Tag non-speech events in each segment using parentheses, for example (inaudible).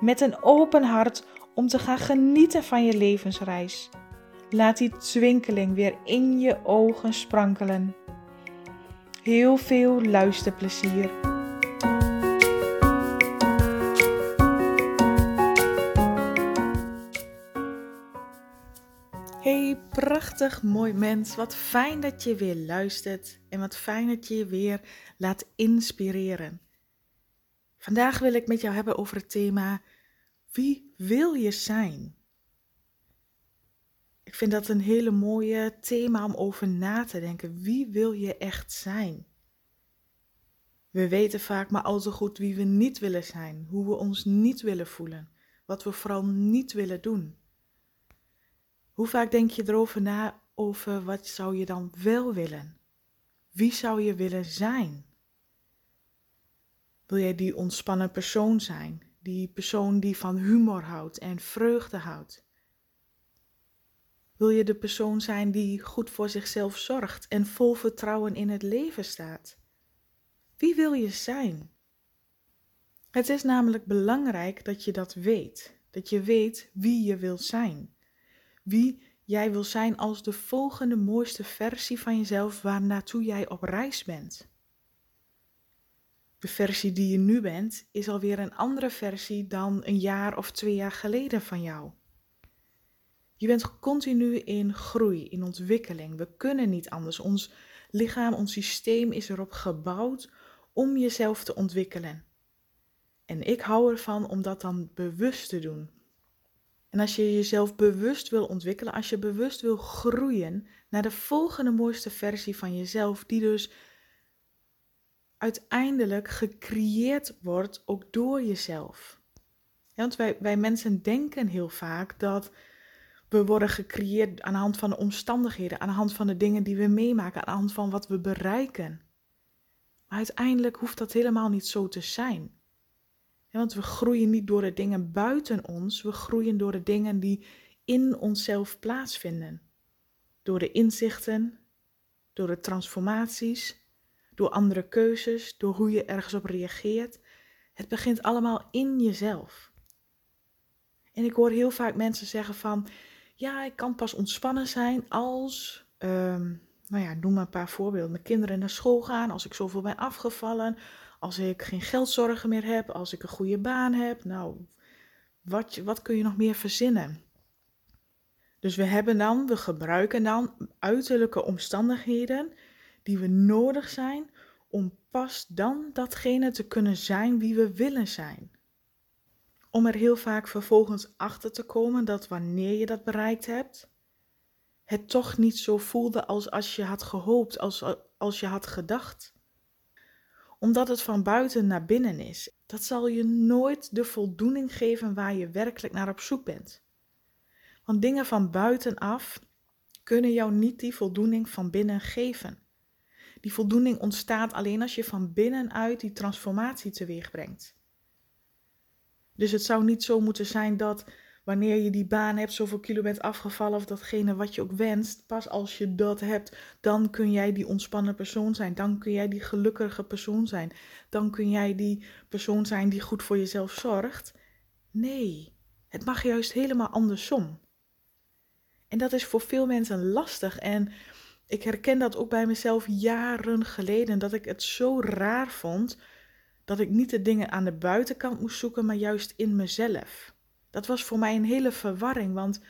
met een open hart om te gaan genieten van je levensreis. Laat die twinkeling weer in je ogen sprankelen. Heel veel luisterplezier. Hey, prachtig mooi mens. Wat fijn dat je weer luistert en wat fijn dat je je weer laat inspireren. Vandaag wil ik met jou hebben over het thema wie wil je zijn? Ik vind dat een hele mooie thema om over na te denken. Wie wil je echt zijn? We weten vaak maar al te goed wie we niet willen zijn, hoe we ons niet willen voelen, wat we vooral niet willen doen. Hoe vaak denk je erover na over wat zou je dan wel willen? Wie zou je willen zijn? Wil jij die ontspannen persoon zijn? Die persoon die van humor houdt en vreugde houdt? Wil je de persoon zijn die goed voor zichzelf zorgt en vol vertrouwen in het leven staat? Wie wil je zijn? Het is namelijk belangrijk dat je dat weet. Dat je weet wie je wil zijn. Wie jij wil zijn als de volgende mooiste versie van jezelf waar naartoe jij op reis bent. De versie die je nu bent is alweer een andere versie dan een jaar of twee jaar geleden van jou. Je bent continu in groei, in ontwikkeling. We kunnen niet anders. Ons lichaam, ons systeem is erop gebouwd om jezelf te ontwikkelen. En ik hou ervan om dat dan bewust te doen. En als je jezelf bewust wil ontwikkelen, als je bewust wil groeien naar de volgende mooiste versie van jezelf, die dus uiteindelijk gecreëerd wordt ook door jezelf. want wij, wij mensen denken heel vaak dat we worden gecreëerd aan de hand van de omstandigheden, aan de hand van de dingen die we meemaken, aan de hand van wat we bereiken. Maar uiteindelijk hoeft dat helemaal niet zo te zijn. want we groeien niet door de dingen buiten ons, we groeien door de dingen die in onszelf plaatsvinden. Door de inzichten, door de transformaties, door andere keuzes, door hoe je ergens op reageert. Het begint allemaal in jezelf. En ik hoor heel vaak mensen zeggen van, ja, ik kan pas ontspannen zijn als, um, nou ja, noem maar een paar voorbeelden. Mijn kinderen naar school gaan, als ik zoveel ben afgevallen, als ik geen geldzorgen meer heb, als ik een goede baan heb. Nou, wat, wat kun je nog meer verzinnen? Dus we hebben dan, we gebruiken dan uiterlijke omstandigheden die we nodig zijn om pas dan datgene te kunnen zijn wie we willen zijn. Om er heel vaak vervolgens achter te komen dat wanneer je dat bereikt hebt, het toch niet zo voelde als als je had gehoopt, als, als je had gedacht. Omdat het van buiten naar binnen is. Dat zal je nooit de voldoening geven waar je werkelijk naar op zoek bent. Want dingen van buitenaf kunnen jou niet die voldoening van binnen geven. Die voldoening ontstaat alleen als je van binnenuit die transformatie teweeg brengt. Dus het zou niet zo moeten zijn dat wanneer je die baan hebt, zoveel kilo bent afgevallen of datgene wat je ook wenst, pas als je dat hebt, dan kun jij die ontspannen persoon zijn. Dan kun jij die gelukkige persoon zijn. Dan kun jij die persoon zijn die goed voor jezelf zorgt. Nee, het mag juist helemaal andersom. En dat is voor veel mensen lastig. En ik herken dat ook bij mezelf jaren geleden, dat ik het zo raar vond dat ik niet de dingen aan de buitenkant moest zoeken, maar juist in mezelf. Dat was voor mij een hele verwarring, want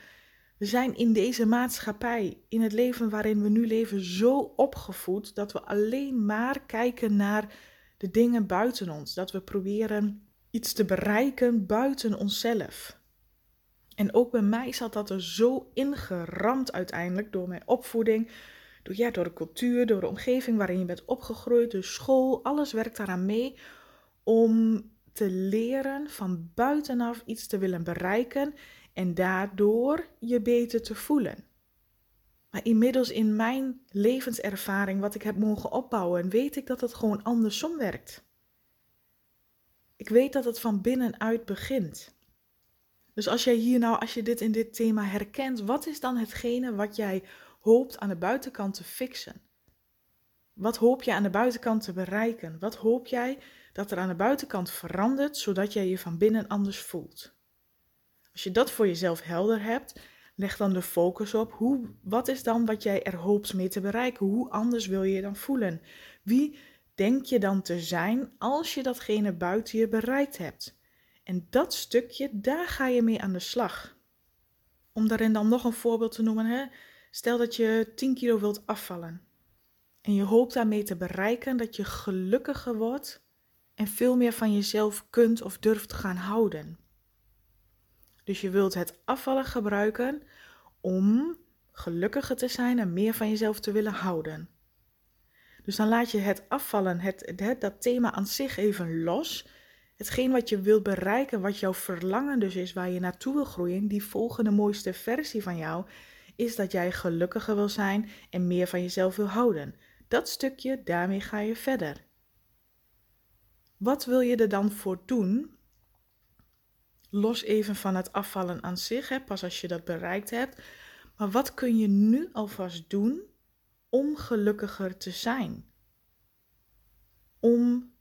we zijn in deze maatschappij, in het leven waarin we nu leven, zo opgevoed dat we alleen maar kijken naar de dingen buiten ons. Dat we proberen iets te bereiken buiten onszelf. En ook bij mij zat dat er zo ingeramd uiteindelijk door mijn opvoeding, door, ja, door de cultuur, door de omgeving waarin je bent opgegroeid, de school, alles werkt daaraan mee om te leren van buitenaf iets te willen bereiken en daardoor je beter te voelen. Maar inmiddels in mijn levenservaring, wat ik heb mogen opbouwen, weet ik dat het gewoon andersom werkt. Ik weet dat het van binnenuit begint. Dus als jij hier nou, als je dit in dit thema herkent, wat is dan hetgene wat jij hoopt aan de buitenkant te fixen? Wat hoop je aan de buitenkant te bereiken? Wat hoop jij dat er aan de buitenkant verandert, zodat jij je van binnen anders voelt? Als je dat voor jezelf helder hebt, leg dan de focus op hoe, wat is dan wat jij er hoopt mee te bereiken? Hoe anders wil je je dan voelen? Wie denk je dan te zijn als je datgene buiten je bereikt hebt? En dat stukje, daar ga je mee aan de slag. Om daarin dan nog een voorbeeld te noemen, hè? Stel dat je 10 kilo wilt afvallen. En je hoopt daarmee te bereiken dat je gelukkiger wordt en veel meer van jezelf kunt of durft gaan houden. Dus je wilt het afvallen gebruiken om gelukkiger te zijn en meer van jezelf te willen houden. Dus dan laat je het afvallen, het, het, dat thema aan zich even los. Hetgeen wat je wilt bereiken, wat jouw verlangen dus is, waar je naartoe wil groeien, die volgende mooiste versie van jou, is dat jij gelukkiger wil zijn en meer van jezelf wil houden. Dat stukje, daarmee ga je verder. Wat wil je er dan voor doen? Los even van het afvallen aan zich, pas als je dat bereikt hebt. Maar wat kun je nu alvast doen om gelukkiger te zijn? Om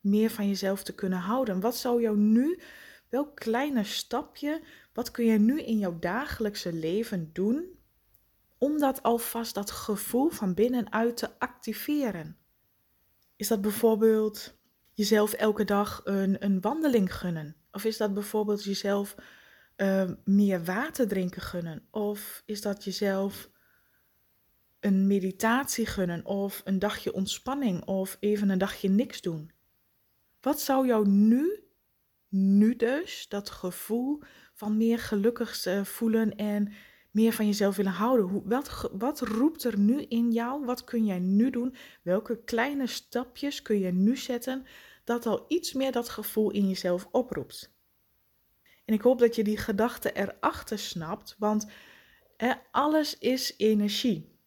meer van jezelf te kunnen houden. Wat zou jou nu, welk kleine stapje, wat kun je nu in jouw dagelijkse leven doen om dat alvast dat gevoel van binnenuit te activeren? Is dat bijvoorbeeld jezelf elke dag een, een wandeling gunnen? Of is dat bijvoorbeeld jezelf uh, meer water drinken gunnen? Of is dat jezelf een meditatie gunnen? Of een dagje ontspanning? Of even een dagje niks doen? Wat zou jou nu, nu dus, dat gevoel van meer gelukkig voelen en meer van jezelf willen houden? Wat, wat roept er nu in jou? Wat kun jij nu doen? Welke kleine stapjes kun je nu zetten dat al iets meer dat gevoel in jezelf oproept? En ik hoop dat je die gedachte erachter snapt, want alles is energie.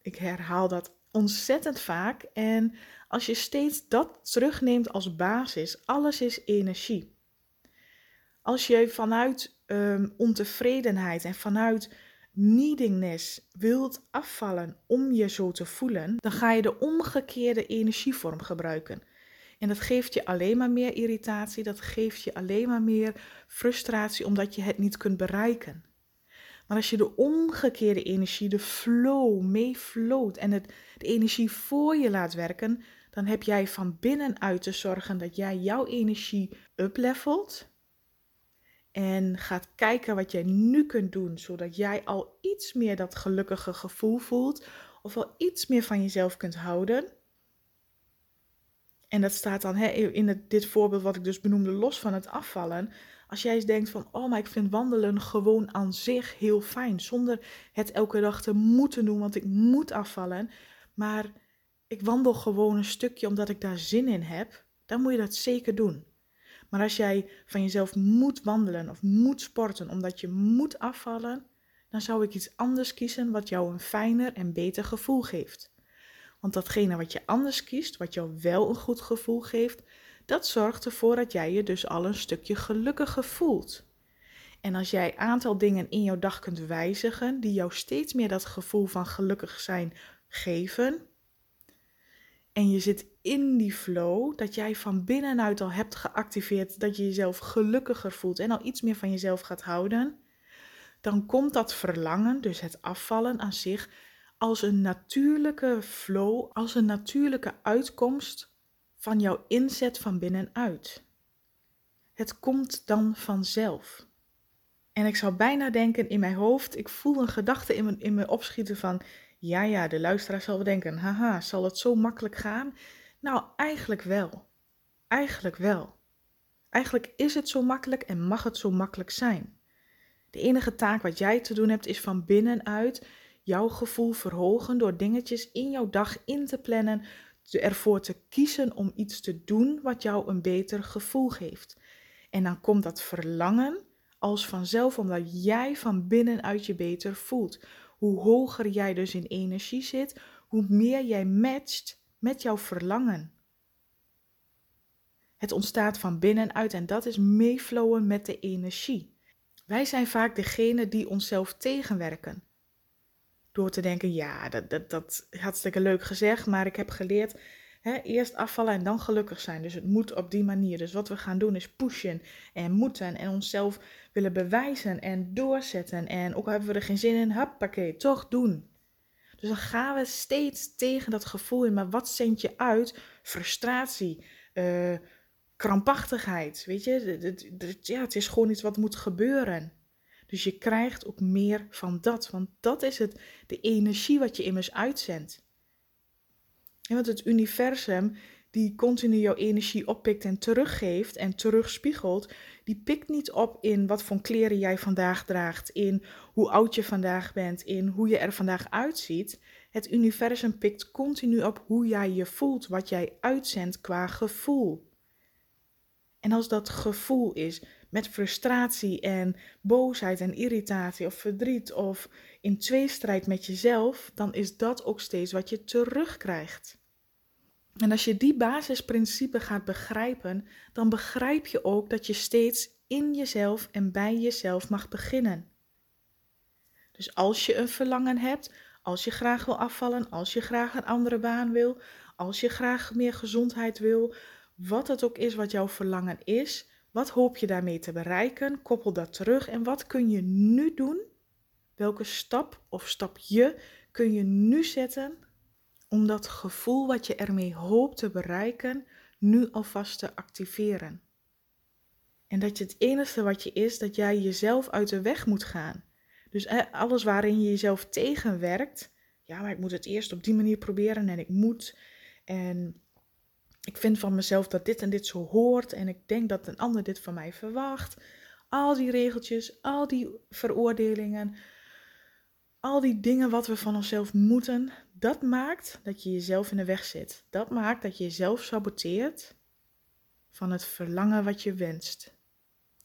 Ik herhaal dat ontzettend vaak en als je steeds dat terugneemt als basis, alles is energie. Als je vanuit um, ontevredenheid en vanuit needingness wilt afvallen om je zo te voelen, dan ga je de omgekeerde energievorm gebruiken. En dat geeft je alleen maar meer irritatie, dat geeft je alleen maar meer frustratie omdat je het niet kunt bereiken. Maar als je de omgekeerde energie, de flow, meefloot en het, de energie voor je laat werken, dan heb jij van binnenuit te zorgen dat jij jouw energie uplevelt en gaat kijken wat jij nu kunt doen, zodat jij al iets meer dat gelukkige gevoel voelt of al iets meer van jezelf kunt houden. En dat staat dan in het, dit voorbeeld wat ik dus benoemde, los van het afvallen. Als jij eens denkt van, oh, maar ik vind wandelen gewoon aan zich heel fijn, zonder het elke dag te moeten doen, want ik moet afvallen. Maar ik wandel gewoon een stukje omdat ik daar zin in heb, dan moet je dat zeker doen. Maar als jij van jezelf moet wandelen of moet sporten omdat je moet afvallen, dan zou ik iets anders kiezen wat jou een fijner en beter gevoel geeft. Want datgene wat je anders kiest, wat jou wel een goed gevoel geeft, dat zorgt ervoor dat jij je dus al een stukje gelukkiger voelt. En als jij aantal dingen in jouw dag kunt wijzigen die jou steeds meer dat gevoel van gelukkig zijn geven, en je zit in die flow, dat jij van binnenuit al hebt geactiveerd dat je jezelf gelukkiger voelt en al iets meer van jezelf gaat houden, dan komt dat verlangen, dus het afvallen aan zich, als een natuurlijke flow, als een natuurlijke uitkomst van jouw inzet van binnenuit. Het komt dan vanzelf. En ik zou bijna denken in mijn hoofd, ik voel een gedachte in me, in me opschieten van, ja, ja, de luisteraar zal bedenken, haha, zal het zo makkelijk gaan? Nou, eigenlijk wel. Eigenlijk wel. Eigenlijk is het zo makkelijk en mag het zo makkelijk zijn. De enige taak wat jij te doen hebt is van binnenuit jouw gevoel verhogen door dingetjes in jouw dag in te plannen, ervoor te kiezen om iets te doen wat jou een beter gevoel geeft. En dan komt dat verlangen als vanzelf omdat jij van binnenuit je beter voelt. Hoe hoger jij dus in energie zit, hoe meer jij matcht met jouw verlangen. Het ontstaat van binnenuit en dat is meeflowen met de energie. Wij zijn vaak degene die onszelf tegenwerken. Door te denken, ja, dat, dat, dat hartstikke leuk gezegd, maar ik heb geleerd Hè, eerst afvallen en dan gelukkig zijn. Dus het moet op die manier. Dus wat we gaan doen is pushen en moeten en onszelf willen bewijzen en doorzetten. En ook hebben we er geen zin in, hoppakee, toch doen. Dus dan gaan we steeds tegen dat gevoel in. Maar wat zendt je uit? Frustratie, uh, krampachtigheid. Weet je, ja, het is gewoon iets wat moet gebeuren. Dus je krijgt ook meer van dat. Want dat is het, de energie wat je immers uitzendt. En want het universum, die continu jouw energie oppikt en teruggeeft en terugspiegelt, die pikt niet op in wat voor kleren jij vandaag draagt, in hoe oud je vandaag bent, in hoe je er vandaag uitziet. Het universum pikt continu op hoe jij je voelt, wat jij uitzendt qua gevoel. En als dat gevoel is met frustratie en boosheid en irritatie of verdriet of in tweestrijd met jezelf, dan is dat ook steeds wat je terugkrijgt. En als je die basisprincipe gaat begrijpen, dan begrijp je ook dat je steeds in jezelf en bij jezelf mag beginnen. Dus als je een verlangen hebt, als je graag wil afvallen, als je graag een andere baan wil, als je graag meer gezondheid wil, wat het ook is wat jouw verlangen is, wat hoop je daarmee te bereiken? Koppel dat terug en wat kun je nu doen? Welke stap of stapje kun je nu zetten om dat gevoel wat je ermee hoopt te bereiken, nu alvast te activeren. En dat je het enige wat je is, dat jij jezelf uit de weg moet gaan. Dus alles waarin je jezelf tegenwerkt, ja, maar ik moet het eerst op die manier proberen en ik moet. En ik vind van mezelf dat dit en dit zo hoort en ik denk dat een ander dit van mij verwacht. Al die regeltjes, al die veroordelingen, al die dingen wat we van onszelf moeten, dat maakt dat je jezelf in de weg zit. Dat maakt dat je jezelf saboteert van het verlangen wat je wenst.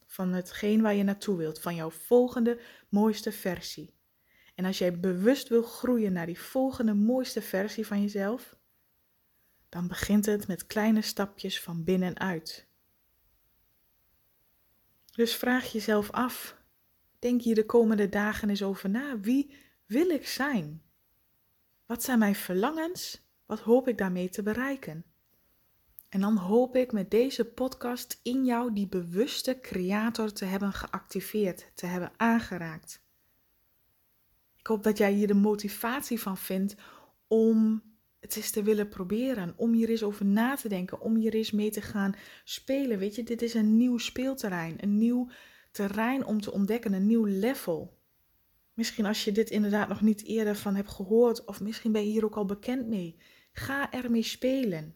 Van hetgeen waar je naartoe wilt, van jouw volgende mooiste versie. En als jij bewust wil groeien naar die volgende mooiste versie van jezelf, dan begint het met kleine stapjes van binnenuit. Dus vraag jezelf af, denk hier de komende dagen eens over na, wie wil ik zijn? Wat zijn mijn verlangens? Wat hoop ik daarmee te bereiken? En dan hoop ik met deze podcast in jou die bewuste creator te hebben geactiveerd, te hebben aangeraakt. Ik hoop dat jij hier de motivatie van vindt om het eens te willen proberen, om hier eens over na te denken, om hier eens mee te gaan spelen. Weet je, dit is een nieuw speelterrein, een nieuw terrein om te ontdekken, een nieuw level. Misschien als je dit inderdaad nog niet eerder van hebt gehoord, of misschien ben je hier ook al bekend mee. Ga ermee spelen.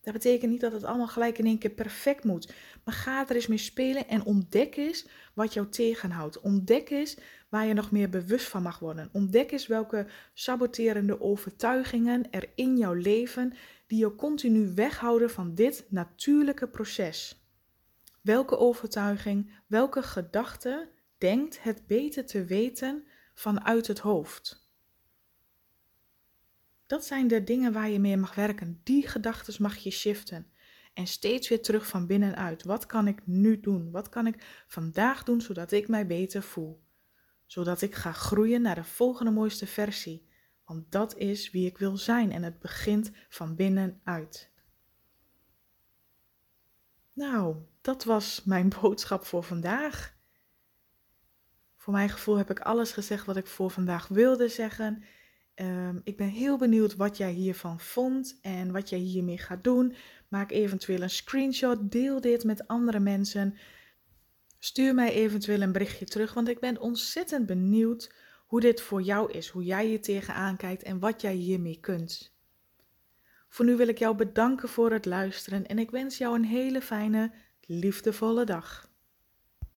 Dat betekent niet dat het allemaal gelijk in één keer perfect moet. Maar ga er eens mee spelen en ontdek eens wat jou tegenhoudt. Ontdek eens waar je nog meer bewust van mag worden. Ontdek eens welke saboterende overtuigingen er in jouw leven die je continu weghouden van dit natuurlijke proces. Welke overtuiging, welke gedachte denkt het beter te weten vanuit het hoofd. Dat zijn de dingen waar je mee mag werken. Die gedachten mag je shiften. En steeds weer terug van binnenuit. Wat kan ik nu doen? Wat kan ik vandaag doen zodat ik mij beter voel? Zodat ik ga groeien naar de volgende mooiste versie. Want dat is wie ik wil zijn en het begint van binnenuit. Nou, dat was mijn (laughs) boodschap voor vandaag. Voor mijn gevoel heb ik alles gezegd wat ik voor vandaag wilde zeggen. Ehm, ik ben heel benieuwd wat jij hiervan vond en wat jij hiermee gaat doen. Maak eventueel een screenshot, deel dit met andere mensen. Stuur mij eventueel een berichtje terug, want ik ben ontzettend benieuwd hoe dit voor jou is, hoe jij hier tegenaan kijkt en wat jij hiermee kunt. Voor nu wil ik jou bedanken voor het luisteren en ik wens jou een hele fijne, liefdevolle dag.